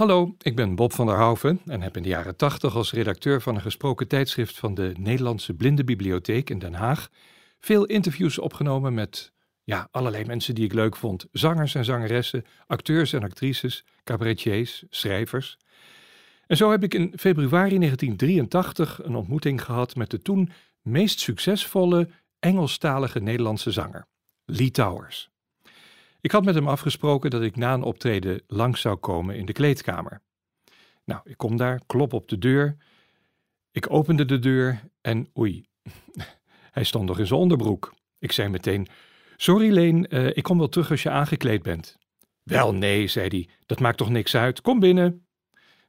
Hallo, ik ben Bob van der Houven en heb in de jaren 80 als redacteur van een gesproken tijdschrift van de Nederlandse Blindenbibliotheek in Den Haag veel interviews opgenomen met ja, allerlei mensen die ik leuk vond. Zangers en zangeressen, acteurs en actrices, cabaretiers, schrijvers. En zo heb ik in februari 1983 een ontmoeting gehad met de toen meest succesvolle Engelstalige Nederlandse zanger, Lee Towers. Ik had met hem afgesproken dat ik na een optreden langs zou komen in de kleedkamer. Nou, ik kom daar, klop op de deur. Ik opende de deur en oei, hij stond nog in zijn onderbroek. Ik zei meteen: Sorry Leen, uh, ik kom wel terug als je aangekleed bent. Wel nee, zei hij, dat maakt toch niks uit, kom binnen.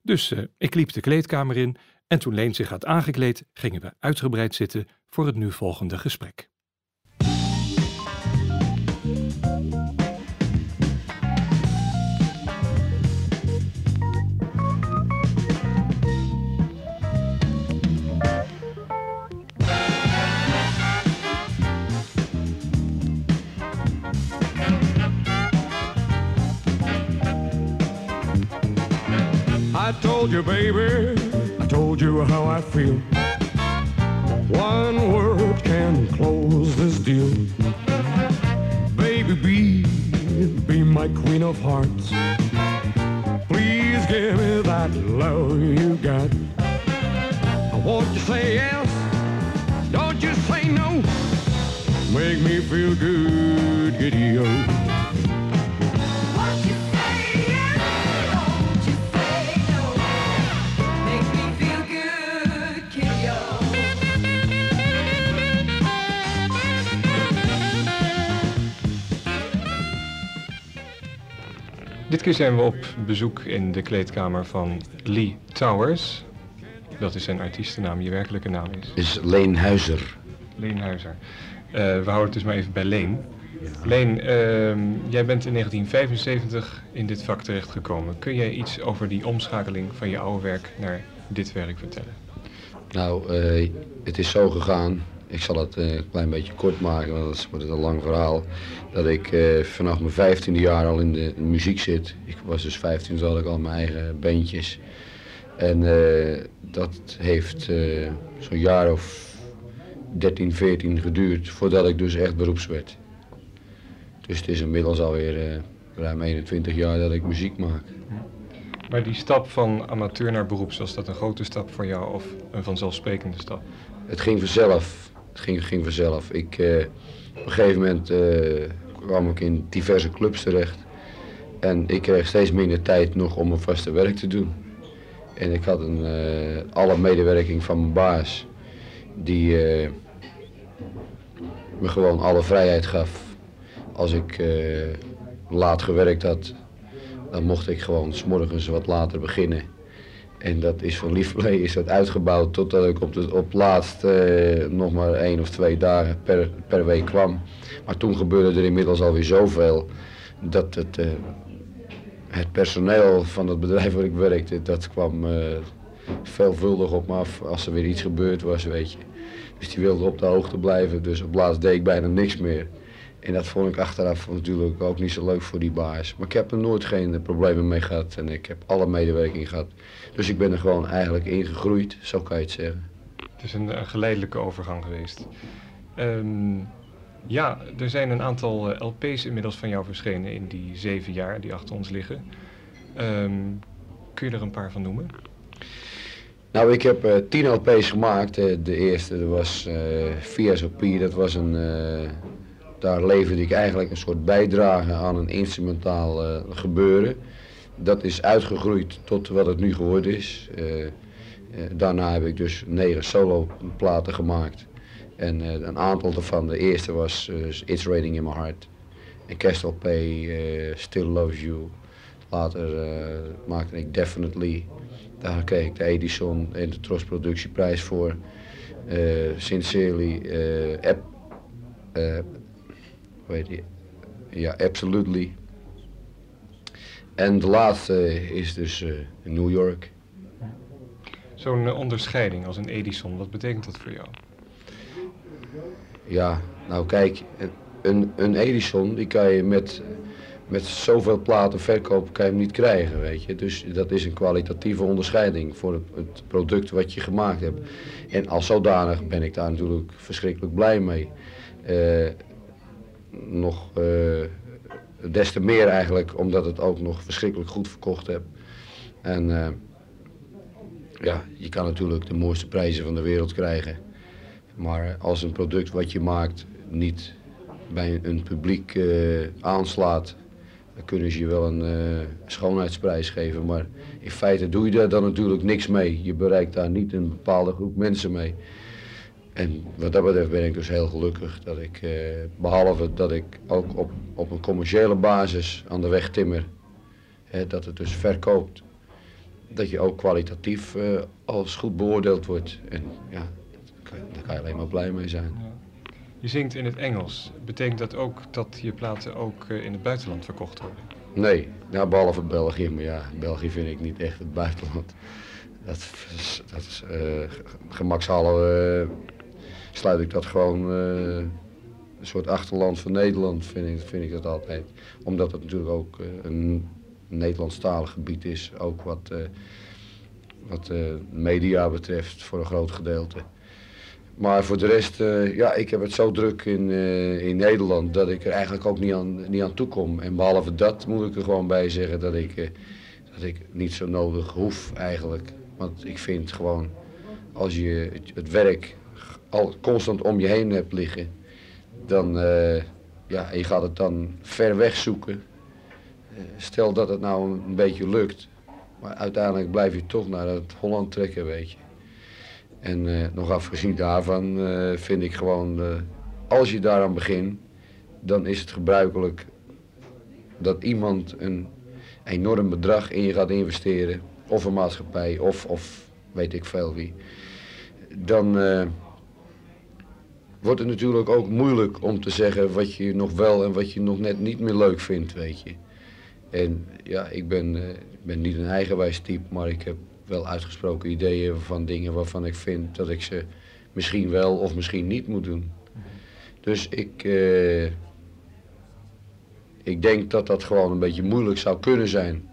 Dus uh, ik liep de kleedkamer in en toen Leen zich had aangekleed, gingen we uitgebreid zitten voor het nu volgende gesprek. I told you, baby, I told you how I feel. One word can close this deal. Baby, be, be my queen of hearts. Please give me that love you got. I want you say yes, don't you say no. Make me feel good, giddy-o. Keer zijn we op bezoek in de kleedkamer van Lee Towers. Dat is zijn artiestennaam, je werkelijke naam is? Is Leen Huizer. Leen Huizer. Uh, we houden het dus maar even bij Leen. Leen, uh, jij bent in 1975 in dit vak terechtgekomen. Kun jij iets over die omschakeling van je oude werk naar dit werk vertellen? Nou, uh, het is zo gegaan ik zal het eh, een klein beetje kort maken, want dat wordt een lang verhaal. Dat ik uh, vanaf mijn vijftiende jaar al in de, muziek zit. Ik was dus 15, toen had ik al mijn eigen bandjes. En uh, dat heeft zo'n jaar of 13, 14 geduurd voordat ik dus echt beroeps werd. Dus het is inmiddels alweer ruim 21 jaar dat ik muziek maak. Maar die stap van amateur naar beroeps, was dat een grote stap voor jou of een vanzelfsprekende stap? Het ging vanzelf. Het ging, ging vanzelf. Ik, uh, op een gegeven moment uh, kwam ik in diverse clubs terecht. En ik kreeg steeds minder tijd nog om mijn vaste werk te doen. En ik had een, uh, alle medewerking van mijn baas, die me gewoon alle vrijheid gaf. Als ik laat gewerkt had, dan mocht ik gewoon s wat later beginnen. En dat is van lieverlee is dat uitgebouwd totdat ik op, op laatst uh, nog maar één of twee dagen per, per week kwam. Maar toen gebeurde er inmiddels alweer zoveel dat het, uh, het personeel van het bedrijf waar ik werkte, dat kwam uh, veelvuldig op me af als er weer iets gebeurd was, weet je. Dus die wilde op de hoogte blijven, dus op laatst deed ik bijna niks meer. En dat vond ik achteraf natuurlijk ook niet zo leuk voor die baas. Maar ik heb er nooit geen problemen mee gehad en ik heb alle medewerking gehad. Dus ik ben er gewoon eigenlijk ingegroeid, zo kan je het zeggen. Het is een, geleidelijke overgang geweest. Um, ja, er zijn een aantal eh, LP's inmiddels van jou verschenen in die zeven jaar die achter ons liggen. Um, kun je er een paar van noemen? Nou, ik heb uh, tien LP's gemaakt. Uh, de eerste dat was uh, VSOP, dat was een daar leverde ik eigenlijk een soort bijdrage aan een instrumentaal uh, gebeuren. Dat is uitgegroeid tot wat het nu geworden is. Uh, uh, daarna heb ik dus negen solo platen gemaakt. En een aantal daarvan, de eerste was It's Raining in My Heart. En Castle Pay, Still Loves You. Later maakte ik Definitely. Daar kreeg ik de Edison en de Tros Productieprijs voor. Sincerely, App, weet je. Ja, absolutely. En de laatste is dus uh, New York. Zo'n uh, onderscheiding als een Edison, wat betekent dat voor jou? Ja, nou kijk, een, een Edison die kan je met met zoveel platen verkopen kan je hem niet krijgen, weet je. Dus dat is een kwalitatieve onderscheiding voor het, het product wat je gemaakt hebt. En als zodanig ben ik daar natuurlijk verschrikkelijk blij mee. Eh, nog eh, des te meer eigenlijk, omdat het ook nog verschrikkelijk goed verkocht heb. En eh, ja, je kan natuurlijk de mooiste prijzen van de wereld krijgen. Maar als een product wat je maakt niet bij een publiek aanslaat, dan kunnen ze je wel een schoonheidsprijs geven. Maar in feite doe je daar dan natuurlijk niks mee. Je bereikt daar niet een bepaalde groep mensen mee. En wat dat betreft ben ik dus heel gelukkig dat ik, eh, behalve dat ik ook op, op een commerciële basis aan de weg timmer, hè, dat het dus verkoopt, dat je ook kwalitatief eh, als goed beoordeeld wordt. En ja, daar kan, je alleen maar blij mee zijn. Je zingt in het Engels. Betekent dat ook dat je platen ook uh, in het buitenland verkocht worden? Nee, nou, behalve België. Maar ja, België vind ik niet echt het buitenland. Dat, dat is uh, gemakshalve sluit ik dat gewoon uh, een soort achterland van Nederland, vind ik, vind ik dat altijd. Omdat het natuurlijk ook uh, een Nederlandstalig gebied is, ook wat, uh, wat media betreft voor een groot gedeelte. Maar voor de rest, ja, ik heb het zo druk in, in Nederland dat ik er eigenlijk ook niet aan, niet aan toe kom. En behalve dat moet ik er gewoon bij zeggen dat ik, dat ik niet zo nodig hoef eigenlijk. Want ik vind gewoon, als je het werk al constant om je heen hebt liggen, dan, uh, ja, je gaat het dan ver weg zoeken. Uh, stel dat het nou een, beetje lukt, maar uiteindelijk blijf je toch naar het Holland trekken, weet je. En uh, nog afgezien daarvan vind ik gewoon, als je daaraan begint, dan is het gebruikelijk dat iemand een enorm bedrag in je gaat investeren, of een maatschappij, of, of weet ik veel wie. Dan wordt het natuurlijk ook moeilijk om te zeggen wat je nog wel en wat je nog net niet meer leuk vindt, weet je. En ja, ik ben, uh, ben niet een eigenwijs type, maar ik heb wel uitgesproken ideeën van dingen waarvan ik vind dat ik ze misschien wel of misschien niet moet doen. Dus ik, uh, ik denk dat dat gewoon een beetje moeilijk zou kunnen zijn.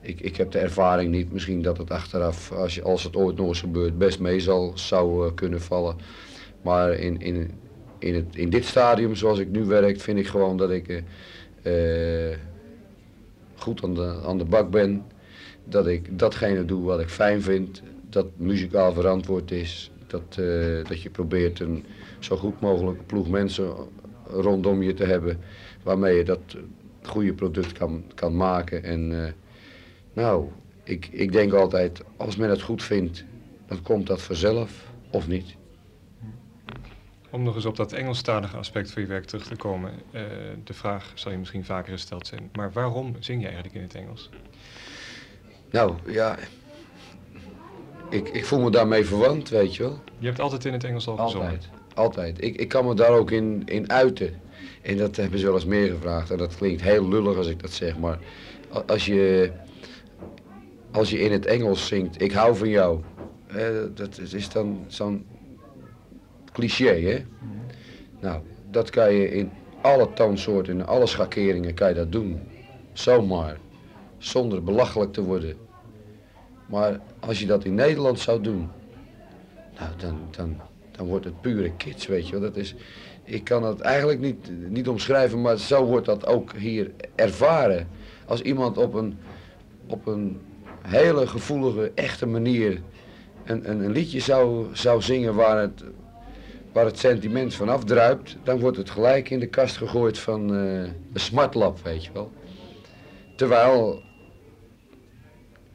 Ik, ik heb de ervaring niet, misschien dat het achteraf, als, als het ooit nog eens gebeurt, best mee zal, zou uh, kunnen vallen. Maar in, in, in, het, in dit stadium, zoals ik nu werk, vind ik gewoon dat ik uh, goed aan de, aan de bak ben. Dat ik datgene doe wat ik fijn vind. Dat muzikaal verantwoord is. Dat, uh, dat je probeert een zo goed mogelijk ploeg mensen rondom je te hebben. Waarmee je dat goede product kan, kan maken. En uh, nou, ik, ik denk altijd, als men het goed vindt, dan komt dat vanzelf of niet. Om nog eens op dat Engelstalige aspect van je werk terug te komen. Uh, de vraag zal je misschien vaker gesteld zijn. Maar waarom zing je eigenlijk in het Engels? Nou, ja... Ik, ik voel me daarmee verwant, weet je wel. Je hebt altijd in het Engels al gezongen? Altijd, altijd. Ik, ik kan me daar ook in, in uiten. En dat hebben ze wel eens meer gevraagd. En dat klinkt heel lullig als ik dat zeg. Maar als je, als je in het Engels zingt, ik hou van jou. dat is dan zo'n cliché, hè? Nou, dat kan je in alle toonsoorten, in alle schakeringen kan je dat doen. Zomaar. Zonder belachelijk te worden. Maar als je dat in Nederland zou doen, nou, dan, dan, dan wordt het pure kids, weet je wel. Dat is, ik kan het eigenlijk niet, niet omschrijven, maar zo wordt dat ook hier ervaren. Als iemand op een, op een hele gevoelige, echte manier een, een, een liedje zou, zou zingen waar het, waar het sentiment van afdruipt, dan wordt het gelijk in de kast gegooid van uh, een smartlap, weet je wel. Terwijl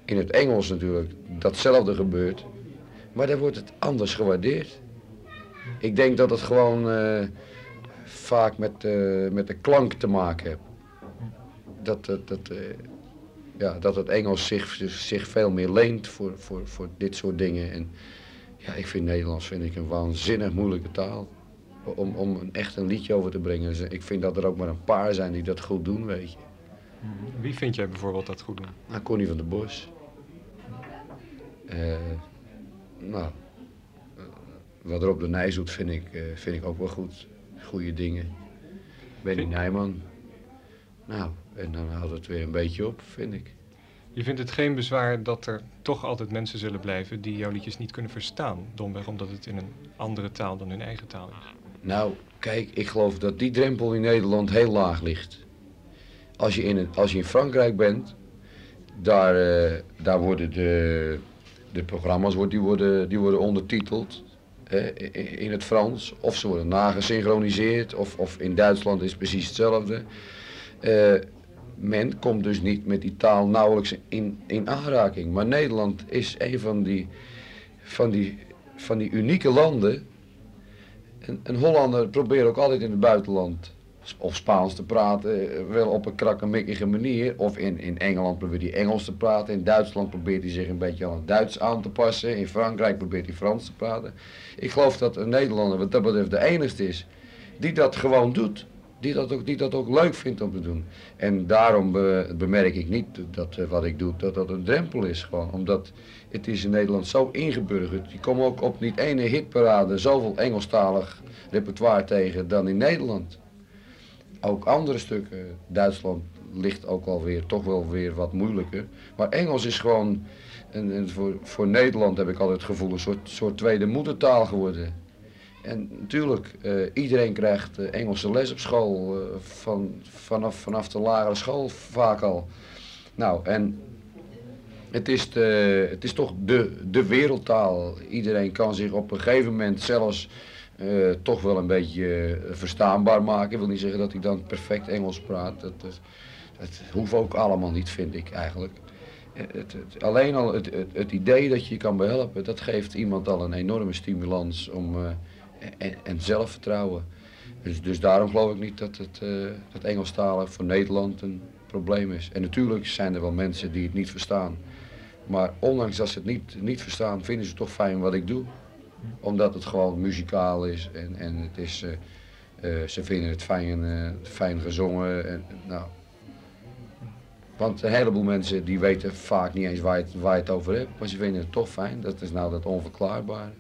in het Engels natuurlijk datzelfde gebeurt, maar dan wordt het anders gewaardeerd. Ik denk dat het gewoon uh, vaak met, uh, met de klank te maken heeft. Dat, dat, dat, ja, dat het Engels zich, zich veel meer leent voor, voor, voor dit soort dingen. En, ja, ik vind Nederlands vind ik een waanzinnig moeilijke taal. Om, om een, echt een liedje over te brengen. Dus ik vind dat er ook maar een paar zijn die dat goed doen, weet je. Mhm. Wie vind jij bijvoorbeeld dat goed doen? Nou, Connie van der Bos. Uh, nou, wat er op de Nijs doet vind ik, uh, vind ik ook wel goed. Goede dingen. Benny vind... Nijman. Nou, en dan houdt het weer een beetje op, vind ik. Je vindt het geen bezwaar dat er toch altijd mensen zullen blijven die jouw liedjes niet kunnen verstaan, domweg omdat het in een andere taal dan hun eigen taal is? Nou, kijk, ik geloof dat die drempel in Nederland heel laag ligt. Als je in, het, als je in Frankrijk bent, daar, eh, daar worden de, de programma's worden, die worden, die worden ondertiteld in het Frans. Of ze worden nagesynchroniseerd, of, of in Duitsland is het precies hetzelfde. Eh, men komt dus niet met die taal nauwelijks in, in aanraking. Maar Nederland is een van die, van die, van die unieke landen. Een, een Hollander probeert ook altijd in het buitenland of Spaans te praten, eh, wel op een krakkemikkige manier. Of in, in Engeland probeert hij Engels te praten. In Duitsland probeert hij zich een beetje aan het Duits aan te passen. In Frankrijk probeert hij Frans te praten. Ik geloof dat een Nederlander wat dat betreft de enigste is die dat gewoon doet. Die dat, ook, die dat ook leuk vindt om te doen. En daarom bemerk ik niet dat uh, wat ik doe, dat dat een drempel is gewoon. Omdat het is in Nederland zo ingeburgerd. Je komt ook op niet ene hitparade zoveel Engelstalig repertoire tegen dan in Nederland ook andere stukken. Duitsland ligt ook alweer toch wel weer wat moeilijker. Maar Engels is gewoon, en, en voor, voor Nederland heb ik altijd het gevoel, een soort, soort tweede moedertaal geworden. En natuurlijk, uh, iedereen krijgt uh, Engelse les op school, uh, van, vanaf, vanaf de lagere school vaak al. Nou, en het is, de, het is toch de, de wereldtaal. Iedereen kan zich op een gegeven moment zelfs toch wel een beetje verstaanbaar maken. Ik wil niet zeggen dat hij dan perfect Engels praat. Dat, hoeft ook allemaal niet, vind ik eigenlijk. Eh, het, het, alleen al het, het, idee dat je je kan behelpen, dat geeft iemand al een enorme stimulans om, en, en, zelfvertrouwen. Dus, dus daarom geloof ik niet dat het, uh, dat Engelstalen voor Nederland een probleem is. En natuurlijk zijn er wel mensen die het niet verstaan. Maar ondanks dat ze het niet, niet verstaan, vinden ze toch fijn wat ik doe omdat het gewoon muzikaal is en, en het is, uh, uh, ze vinden het fijn, fijn gezongen. En, nou. Want een heleboel mensen die weten vaak niet eens waar je, het, waar je het over hebt, maar ze vinden het toch fijn. Dat is nou dat onverklaarbare.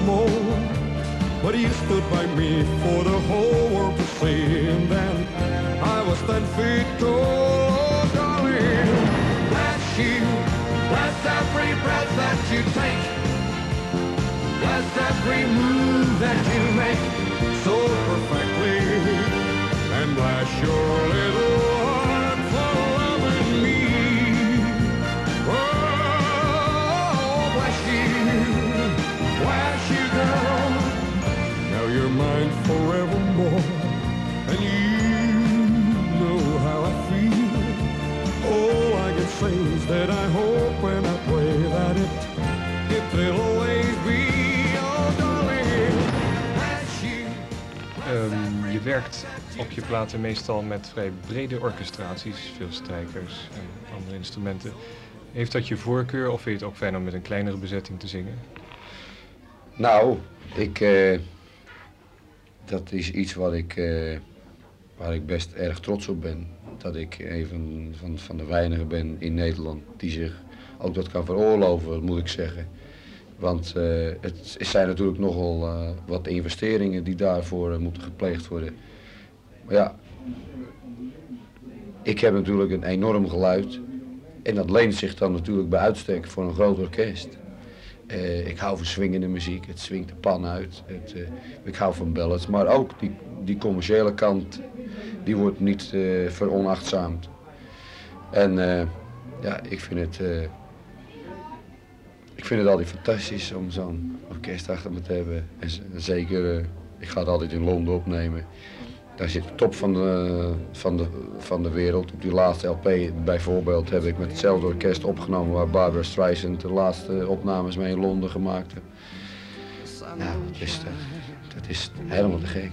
Small, but you stood by me for the whole world to see. And then I was ten feet tall, oh darling, that's you. Bless every breath that you take. Bless every move that you make so perfectly. And bless your je werkt op je platen meestal met vrij brede orchestraties, veel strijkers en andere instrumenten. Heeft dat je voorkeur of vind je het ook fijn om met een kleinere bezetting te zingen? Nou, ik, uh, dat is iets wat ik, uh, waar ik best erg trots op ben. Dat ik een van, van de weinigen ben in Nederland die zich ook dat kan veroorloven, moet ik zeggen. Want uh, het zijn natuurlijk nogal uh, wat investeringen die daarvoor uh, moeten gepleegd worden. Maar ja, ik heb natuurlijk een enorm geluid. En dat leent zich dan natuurlijk bij uitstek voor een groot orkest. ik hou van swingende muziek, het swingt de pan uit. Het, ik hou van ballads, maar ook die, die commerciële kant, die wordt niet veronachtzaamd. En ja, ik vind het ik vind het altijd fantastisch om zo'n orkest achter me te hebben. En zeker, uh, ik ga het altijd in Londen opnemen. Daar zit de top van de, van, de, van de wereld. Op die laatste LP bijvoorbeeld heb ik met hetzelfde orkest opgenomen waar Barbara Streisand de laatste opnames mee in Londen gemaakt heeft. Nou, dat is, dat, dat is helemaal te gek.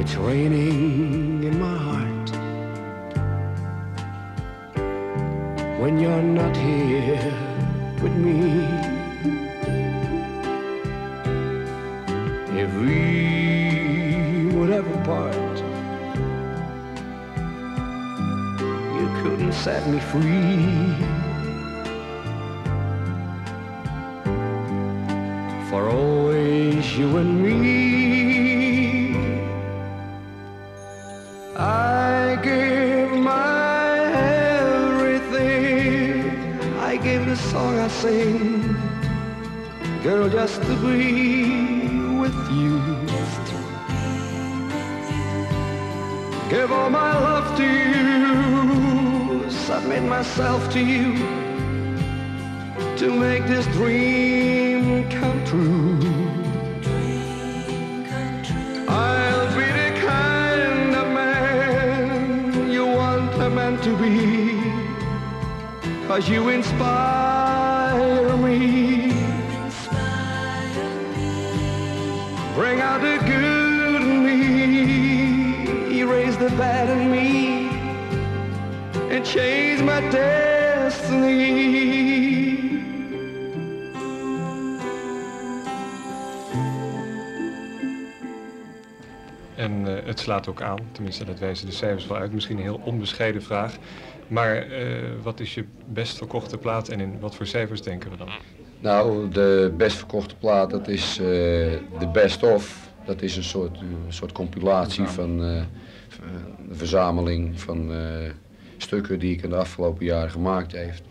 It's raining in my when you're not here with me. If we would ever part, you couldn't set me free. For always you and me. I sing. Girl, just to be with you. Give all my love to you. Submit myself to you. To make this dream come true. I'll be the kind of man you want a man to be. Cause you inspire change my destiny. En eh, het slaat ook aan, tenminste dat wijzen de cijfers wel uit. Misschien een heel onbescheiden vraag. Maar eh, wat is je best verkochte plaat en in wat voor cijfers denken we dan? Nou, de best verkochte plaat, dat is eh, de Best Of. Dat is een soort, een soort compilatie van eh, een verzameling van eh, stukken die ik in de afgelopen jaren gemaakt heeft.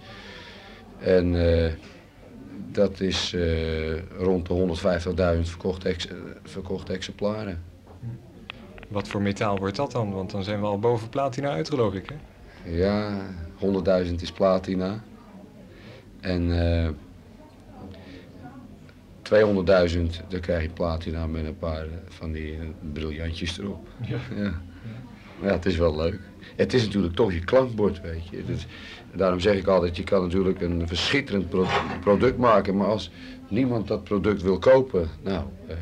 En eh, dat is eh, rond de 150.000 verkochte, ex- eh, verkochte exemplaren. Wat voor metaal wordt dat dan? Want dan zijn we al boven platina uit, geloof ik. Hè? Ja, 100.000 is platina. En eh 200.000, dan krijg je platina met een paar van die briljantjes erop. Ja. Ja. ja, het is wel leuk. Het is natuurlijk toch je klankbord, weet je. Daarom zeg ik altijd, je kan natuurlijk een verschitterend pro- product maken, maar als niemand dat product wil kopen, nou, eh,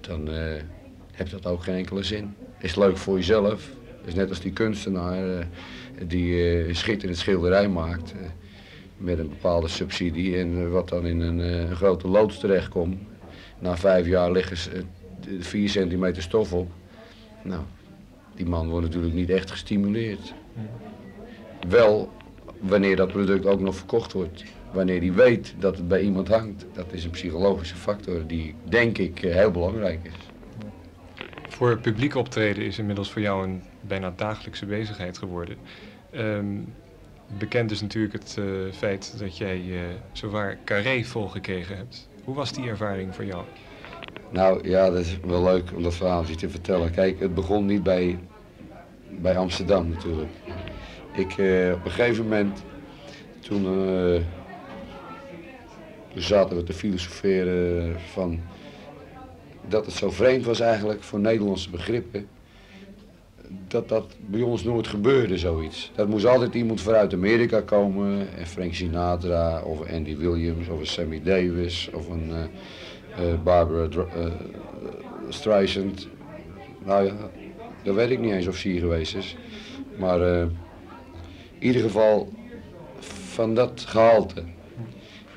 dan eh heeft dat ook geen enkele zin. Is leuk voor jezelf. is net als die kunstenaar eh, die een schitterend schilderij maakt met een bepaalde subsidie en wat dan in een, een grote loods terechtkomt. Na vijf jaar liggen ze vier centimeter stof op. Nou, die man wordt natuurlijk niet echt gestimuleerd. Wel wanneer dat product ook nog verkocht wordt. Wanneer hij weet dat het bij iemand hangt. Dat is een psychologische factor die, denk ik, eh, heel belangrijk is. Voor publiek optreden is inmiddels voor jou een bijna dagelijkse bezigheid geworden. Ehm, bekend is natuurlijk het eh, feit dat jij eh zowaar carré volgekregen hebt. Hoe was die ervaring voor jou? Nou ja, dat is wel leuk om dat verhaaltje te vertellen. Kijk, het begon niet bij, bij Amsterdam natuurlijk. Ik, eh, op een gegeven moment, toen, toen zaten we te filosoferen van dat het zo vreemd was eigenlijk voor Nederlandse begrippen. Dat dat bij ons nooit gebeurde, zoiets. Dat moest altijd iemand vanuit Amerika komen. En Frank Sinatra, of Andy Williams, of een Sammy Davis, of een... eh, Barbara Streisand. Nou ja, dat weet ik niet eens of ze hier geweest is. Maar eh, in ieder geval van dat gehalte.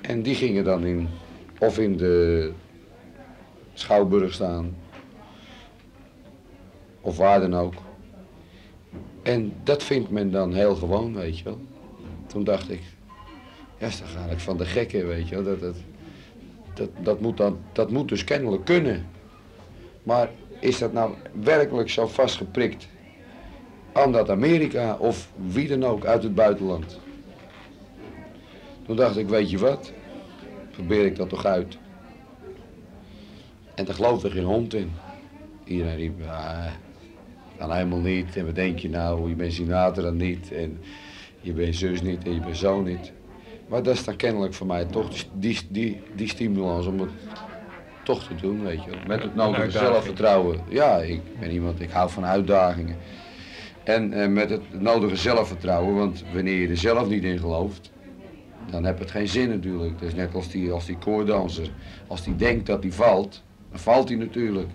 En die gingen dan in, of in de Schouwburg staan, of waar dan ook. En dat vindt men dan heel gewoon, weet je wel. Toen dacht ik, ja, is toch eigenlijk van de gekken, weet je wel. Dat, dat, dat, dat, moet dan, dat moet dus kennelijk kunnen. Maar is dat nou werkelijk zo vastgeprikt aan dat Amerika of wie dan ook uit het buitenland? Toen dacht ik, weet je wat, probeer ik dat toch uit. En daar geloofde geen hond in. Iedereen riep, ah, kan helemaal niet. En wat denk je nou, je bent Sinatra niet. En je bent zus niet en je bent zo niet. Maar dat is dan kennelijk voor mij toch die, die, die stimulans om het toch te doen, weet je wel. Met het nodige zelfvertrouwen. Ja, ik ben iemand, ik hou van uitdagingen. En eh, met het nodige zelfvertrouwen, want wanneer je er zelf niet in gelooft, dan heb het geen zin natuurlijk. Het is net als die, als die koordanser. Als die denkt dat hij valt, dan valt hij natuurlijk.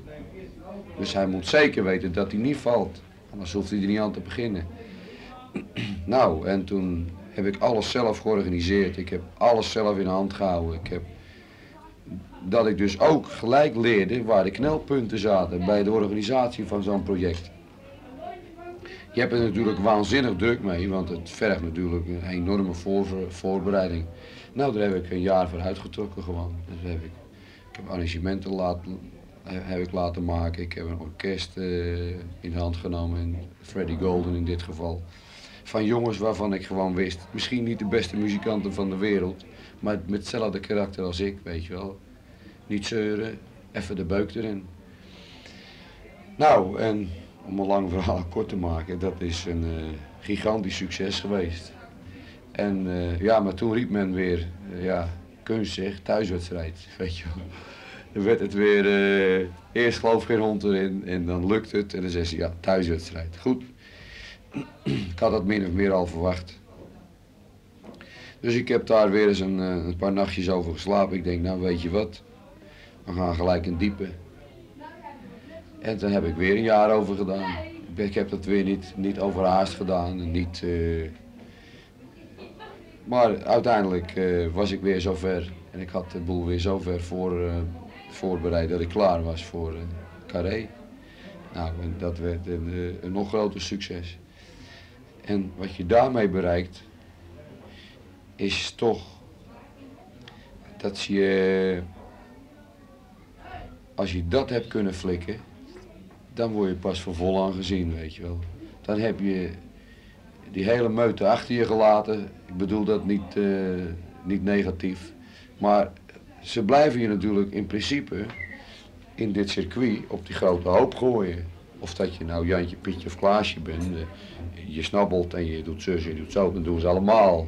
Dus hij moet zeker weten dat hij niet valt. Anders hoeft hij er niet aan te beginnen. nou, en toen heb ik alles zelf georganiseerd. Ik heb alles zelf in de hand gehouden. Ik heb dat ik dus ook gelijk leerde waar de knelpunten zaten bij de organisatie van zo'n project. Je hebt er natuurlijk waanzinnig druk mee, want het vergt natuurlijk een enorme voor, voorbereiding. Nou, daar heb ik een jaar voor uitgetrokken gewoon. Dus heb ik, ik heb arrangementen laten, heb ik laten maken. Ik heb een orkest uh, in hand genomen, in Freddie Golden in dit geval. Van jongens waarvan ik gewoon wist, misschien niet de beste muzikanten van de wereld, maar met hetzelfde karakter als ik, weet je wel. Niet zeuren, even de beuk erin. Nou, en om een lang verhaal kort te maken, dat is een uh, gigantisch succes geweest. En uh, ja, maar toen riep men weer, uh, ja, kunst zeg, thuiswedstrijd, weet je wel. Dan werd het weer, eerst geloof geen hond erin en dan lukt het en dan zei ze, ja, thuiswedstrijd. Goed, ik had dat min of meer al verwacht. Dus ik heb daar weer eens een, een paar nachtjes over geslapen. Ik denk, nou weet je wat, we gaan gelijk in diepe. En toen heb ik weer een jaar over gedaan. Ik heb dat weer niet, niet overhaast gedaan. Niet, uh... Maar uiteindelijk uh, was ik weer zover. En ik had de boel weer zover voor, uh, voorbereid dat ik klaar was voor Carré. Nou, dat werd een, een nog groter succes. En wat je daarmee bereikt, is toch dat je, als je dat hebt kunnen flikken, dan word je pas voor vol aangezien, weet je wel. Dan heb je die hele meute achter je gelaten. Ik bedoel dat niet, uh, niet negatief. Maar ze blijven je natuurlijk in principe in dit circuit op die grote hoop gooien. Of dat je nou Jantje, Pietje of Klaasje bent. Uh, je snabbelt en je doet zus, je doet zo, dan doen ze allemaal.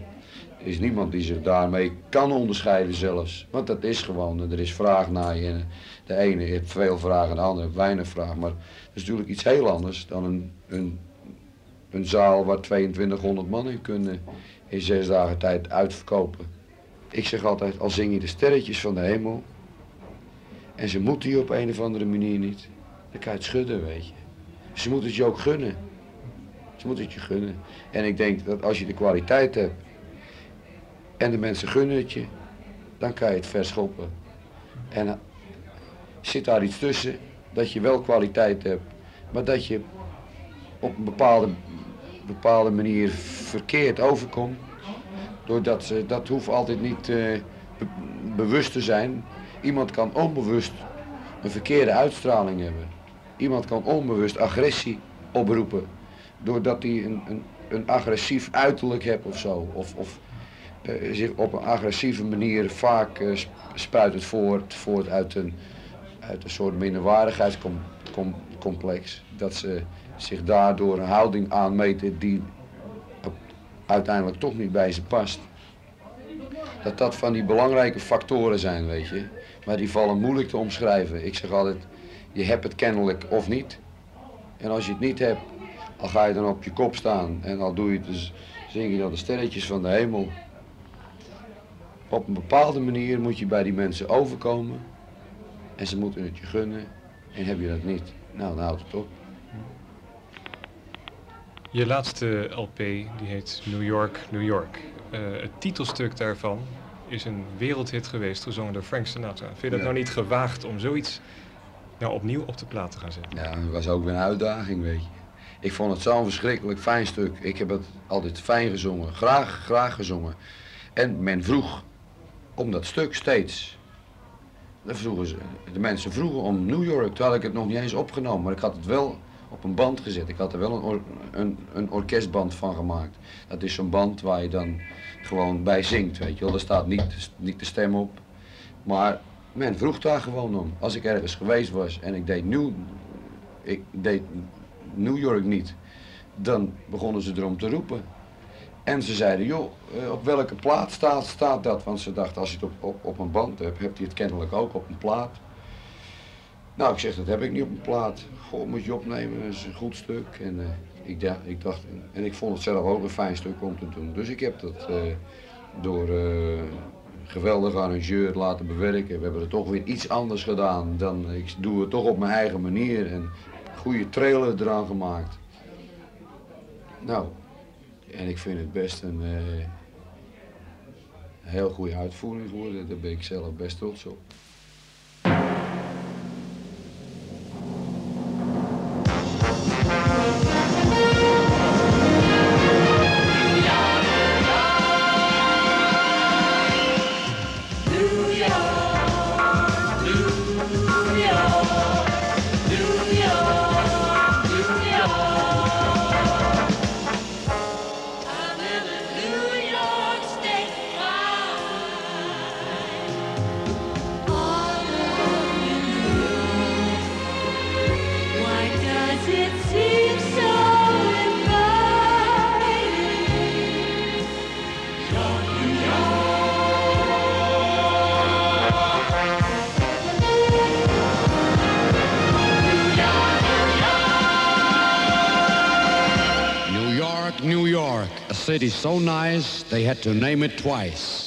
Is niemand die zich daarmee kan onderscheiden zelfs. Want dat is gewoon, er is vraag naar je. De ene heeft veel vragen, de andere heeft weinig vraag. Maar dat is natuurlijk iets heel anders dan een, een, een zaal waar 2200 man in kunnen in zes dagen tijd uitverkopen. Ik zeg altijd, al zing je de sterretjes van de hemel en ze moeten je op een of andere manier niet, dan kan je het schudden, weet je. Ze moeten het je ook gunnen. Ze moeten het je gunnen. En ik denk dat als je de kwaliteit hebt en de mensen gunnen het je, dan kan je het verschoppen. En zit daar iets tussen dat je wel kwaliteit hebt, maar dat je op een bepaalde, bepaalde manier verkeerd overkomt. Doordat ze, dat hoeft altijd niet uh, bewust te zijn. Iemand kan onbewust een verkeerde uitstraling hebben. Iemand kan onbewust agressie oproepen. Doordat hij een, een, een agressief uiterlijk hebt of zo. Of, of zich op een agressieve manier vaak uh, spuit het voort, voort uit een uit een soort minderwaardigheidscomplex. Dat ze zich daardoor een houding aanmeten die uiteindelijk toch niet bij ze past. Dat dat van die belangrijke factoren zijn, weet je. Maar die vallen moeilijk te omschrijven. Ik zeg altijd, je hebt het kennelijk of niet. En als je het niet hebt, al ga je dan op je kop staan en al doe je dus, zing je dan de sterretjes van de hemel. Op een bepaalde manier moet je bij die mensen overkomen en ze moeten het je gunnen. En heb je dat niet, nou dan houdt het op. Je laatste LP die heet New York, New York. Uh, het titelstuk daarvan is een wereldhit geweest, gezongen door Frank Sinatra. Vind je dat nou niet gewaagd om zoiets nou opnieuw op de plaat te gaan zetten? Ja, dat was ook weer een uitdaging, weet je. Ik vond het zo'n verschrikkelijk fijn stuk. Ik heb het altijd fijn gezongen, graag, graag gezongen. En men vroeg om dat stuk steeds vroegen ze, de mensen vroegen om New York, terwijl ik het nog niet eens opgenomen. Maar ik had het wel op een band gezet. Ik had er wel een, een, een orkestband van gemaakt. Dat is zo'n band waar je dan gewoon bij zingt, weet je wel. Daar staat niet, niet de stem op. Maar men vroeg daar gewoon om. Als ik ergens geweest was en ik deed New, ik deed New York niet, dan begonnen ze erom te roepen. En ze zeiden, joh, eh, op welke plaat staat, staat dat? Want ze dachten, als je het op, op, op een band hebt, hebt hij het kennelijk ook op een plaat. Nou, ik zeg, dat heb ik niet op een plaat. Goh, moet je opnemen, dat is een goed stuk. En, uh, ik, dacht, ik dacht, en ik vond het zelf ook een fijn stuk om te doen. Dus ik heb dat uh, door uh, geweldige arrangeur laten bewerken. We hebben het toch weer iets anders gedaan dan ik doe het toch op mijn eigen manier en goede trailer eraan gemaakt. Nou, en ik vind het best een uh, heel goede uitvoering geworden. Daar ben ik zelf best trots op. so nice they had to name it twice.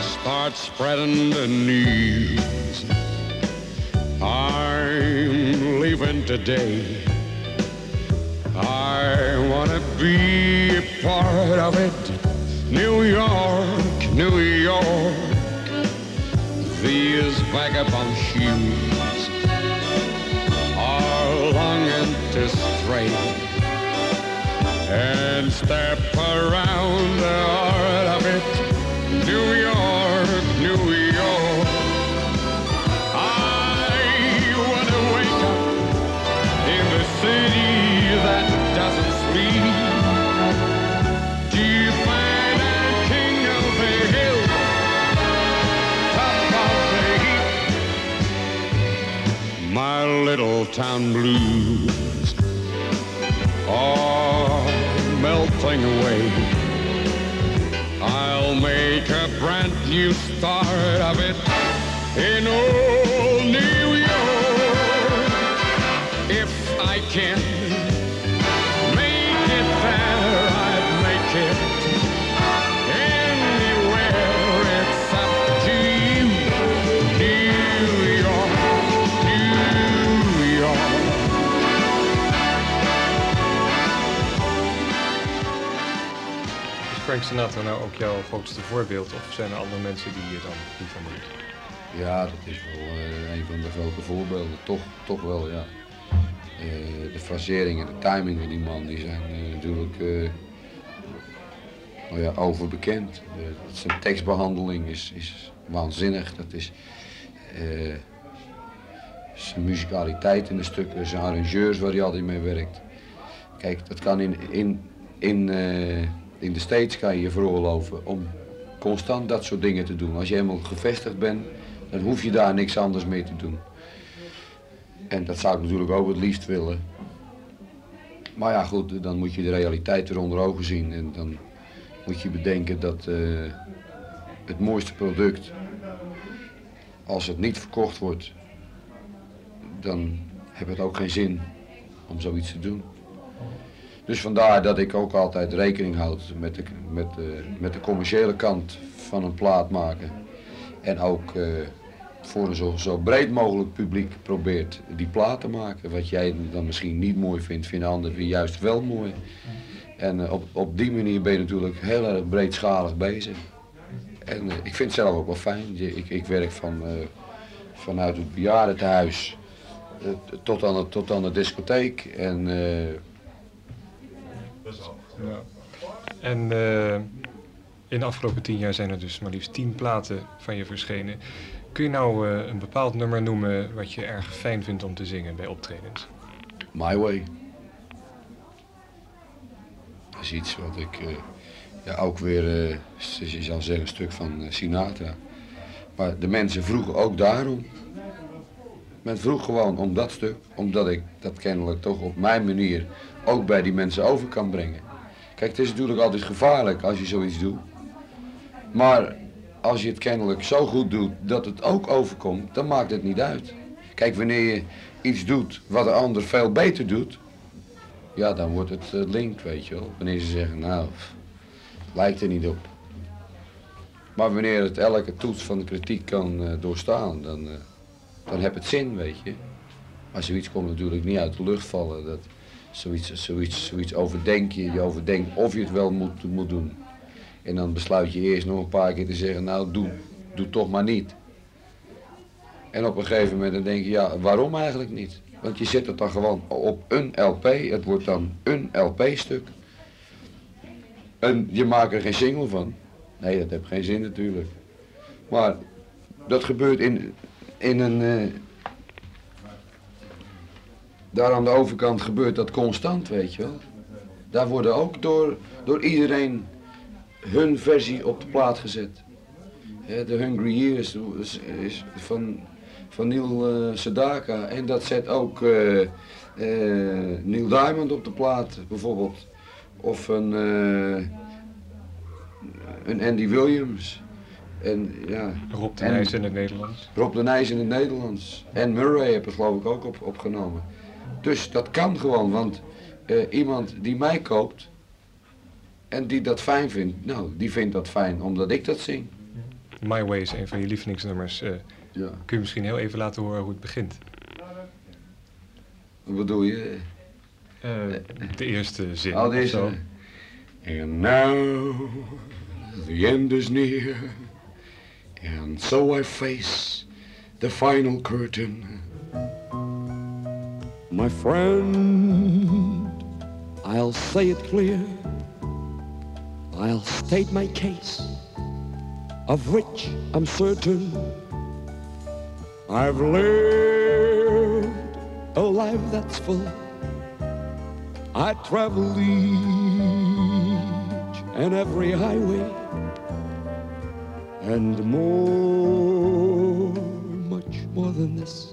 Start spreading the news. I'm leaving today. I wanna be part of it. New York, New York. These vagabond shoes are longing to stray and step around the town blues are melting away. I'll make a brand new start of it in old Frank Sinatra nou ook jouw grootste voorbeeld? Of zijn er andere mensen die je dan niet van moet? Ja, dat is wel eh, een van de grote voorbeelden. Toch, toch wel, ja. Eh, de frasering en de timing van die man die zijn eh, natuurlijk nou ja, overbekend. Zijn tekstbehandeling is, is waanzinnig. Dat is zijn muzikaliteit in de stukken, zijn arrangeurs waar hij altijd mee werkt. Kijk, dat kan in, in, in, in de States kan je je veroorloven om constant dat soort dingen te doen. Als je helemaal gevestigd bent, dan hoef je daar niks anders mee te doen. En dat zou ik natuurlijk ook het liefst willen. Maar ja, goed, dan moet je de realiteit er onder ogen zien. En dan moet je bedenken dat eh, het mooiste product, als het niet verkocht wordt, dan heeft het ook geen zin om zoiets te doen. Dus vandaar dat ik ook altijd rekening houd met de, met de, met de commerciële kant van een plaat maken. En ook eh, voor een zo, zo breed mogelijk publiek probeert die plaat te maken. Wat jij dan misschien niet mooi vindt, vinden anderen juist wel mooi. En eh, op, op die manier ben je natuurlijk heel erg breedschalig bezig. En eh, ik vind het zelf ook wel fijn. Ik, ik werk van, eh, vanuit het bejaardentehuis eh, tot, aan de, tot aan de discotheek. En eh, En eh, in de afgelopen tien jaar zijn er dus maar liefst tien platen van je verschenen. Kun je nou eh, een bepaald nummer noemen wat je erg fijn vindt om te zingen bij optredens? My Way. Dat is iets wat ik eh, ja, ook weer, eh, je zou zeggen, een stuk van Sinatra. Maar de mensen vroegen ook daarom. Men vroeg gewoon om dat stuk, omdat ik dat kennelijk toch op mijn manier ook bij die mensen over kan brengen. Kijk, het is natuurlijk altijd gevaarlijk als je zoiets doet. Maar als je het kennelijk zo goed doet dat het ook overkomt, dan maakt het niet uit. Kijk, wanneer je iets doet wat de ander veel beter doet, ja, dan wordt het uh, link, weet je wel. Wanneer ze zeggen, nou, lijkt er niet op. Maar wanneer het elke toets van de kritiek kan eh, doorstaan, dan, uh, dan heb het zin, weet je. Maar zoiets komt natuurlijk niet uit de lucht vallen. Dat, zoiets, zoiets, zoiets overdenk je. Je overdenkt of je het wel moet, moet doen. En dan besluit je eerst nog een paar keer te zeggen, nou doe, doe toch maar niet. En op een gegeven moment dan denk je, ja, waarom eigenlijk niet? Want je zet het dan gewoon op een LP. Het wordt dan een LP-stuk. En je maakt er geen single van. Nee, dat heeft geen zin natuurlijk. Maar dat gebeurt in, in een... Uh, daar aan de overkant gebeurt dat constant, weet je wel. Daar worden ook door, door iedereen hun versie op de plaat gezet. De Hungry Years is, is van, van Neil uh, Sedaka. En dat zet ook uh, uh, Neil Diamond op de plaat, bijvoorbeeld. Of een, een Andy Williams. En, ja, Rob de Nijs in het Nederlands. Rob de Nijs in het Nederlands. En Murray heb ik geloof ik ook op, opgenomen. Dus dat kan gewoon, want iemand die mij koopt, en die dat fijn vindt, nou, die vindt dat fijn omdat ik dat zing. My Way is een van je lievelingsnummers. Uh, ja. Kun je misschien heel even laten horen hoe het begint? Wat bedoel je? Uh, de eerste zin. Oh, deze. And now the end is near. And so I face the final curtain. My friend, I'll say it clear. I'll state my case, of which I'm certain. I've lived a life that's full. I travel each and every highway and more, much more than this.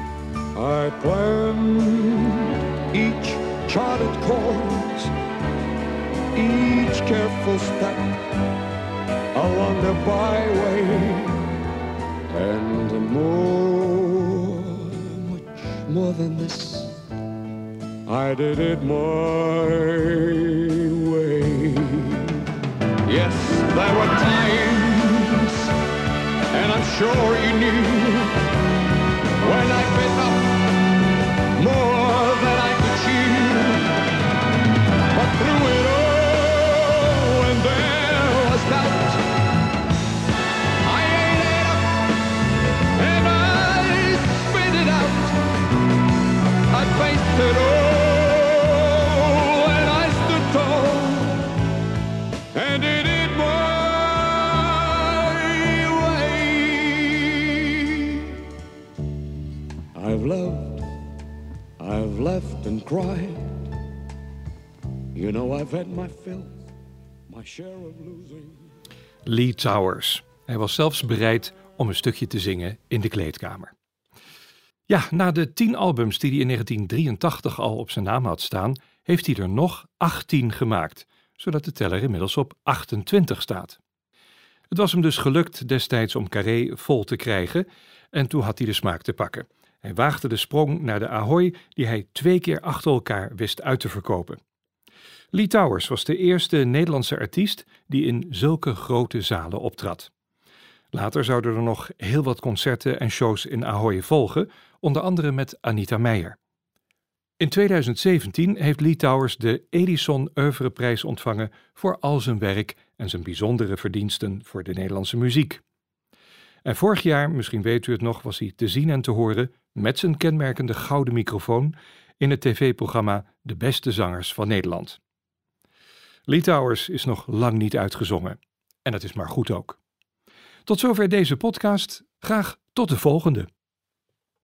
I planned each charted course each careful step along the byway and more, much more than this. I did it my way. Yes, there were times, and I'm sure you knew it all and I stood tall and it my way. I've loved, I've left and cried. You know I've had my fill, my share of losing. Lee Towers. Hij was zelfs bereid om een stukje te zingen in de kleedkamer. Ja, na de tien albums die hij in 1983 al op zijn naam had staan, heeft hij er nog 18 gemaakt, zodat de teller inmiddels op 28 staat. Het was hem dus gelukt destijds om Carré vol te krijgen en toen had hij de smaak te pakken. Hij waagde de sprong naar de Ahoy die hij twee keer achter elkaar wist uit te verkopen. Lee Towers was de eerste Nederlandse artiest die in zulke grote zalen optrad. Later zouden er nog heel wat concerten en shows in Ahoy volgen, onder andere met Anita Meijer. In 2017 heeft Lee Towers de Edison Oeuvreprijs ontvangen voor al zijn werk en zijn bijzondere verdiensten voor de Nederlandse muziek. En vorig jaar, misschien weet u het nog, was hij te zien en te horen met zijn kenmerkende gouden microfoon in het tv-programma De Beste Zangers van Nederland. Lee Towers is nog lang niet uitgezongen. En dat is maar goed ook. Tot zover deze podcast. Graag tot de volgende.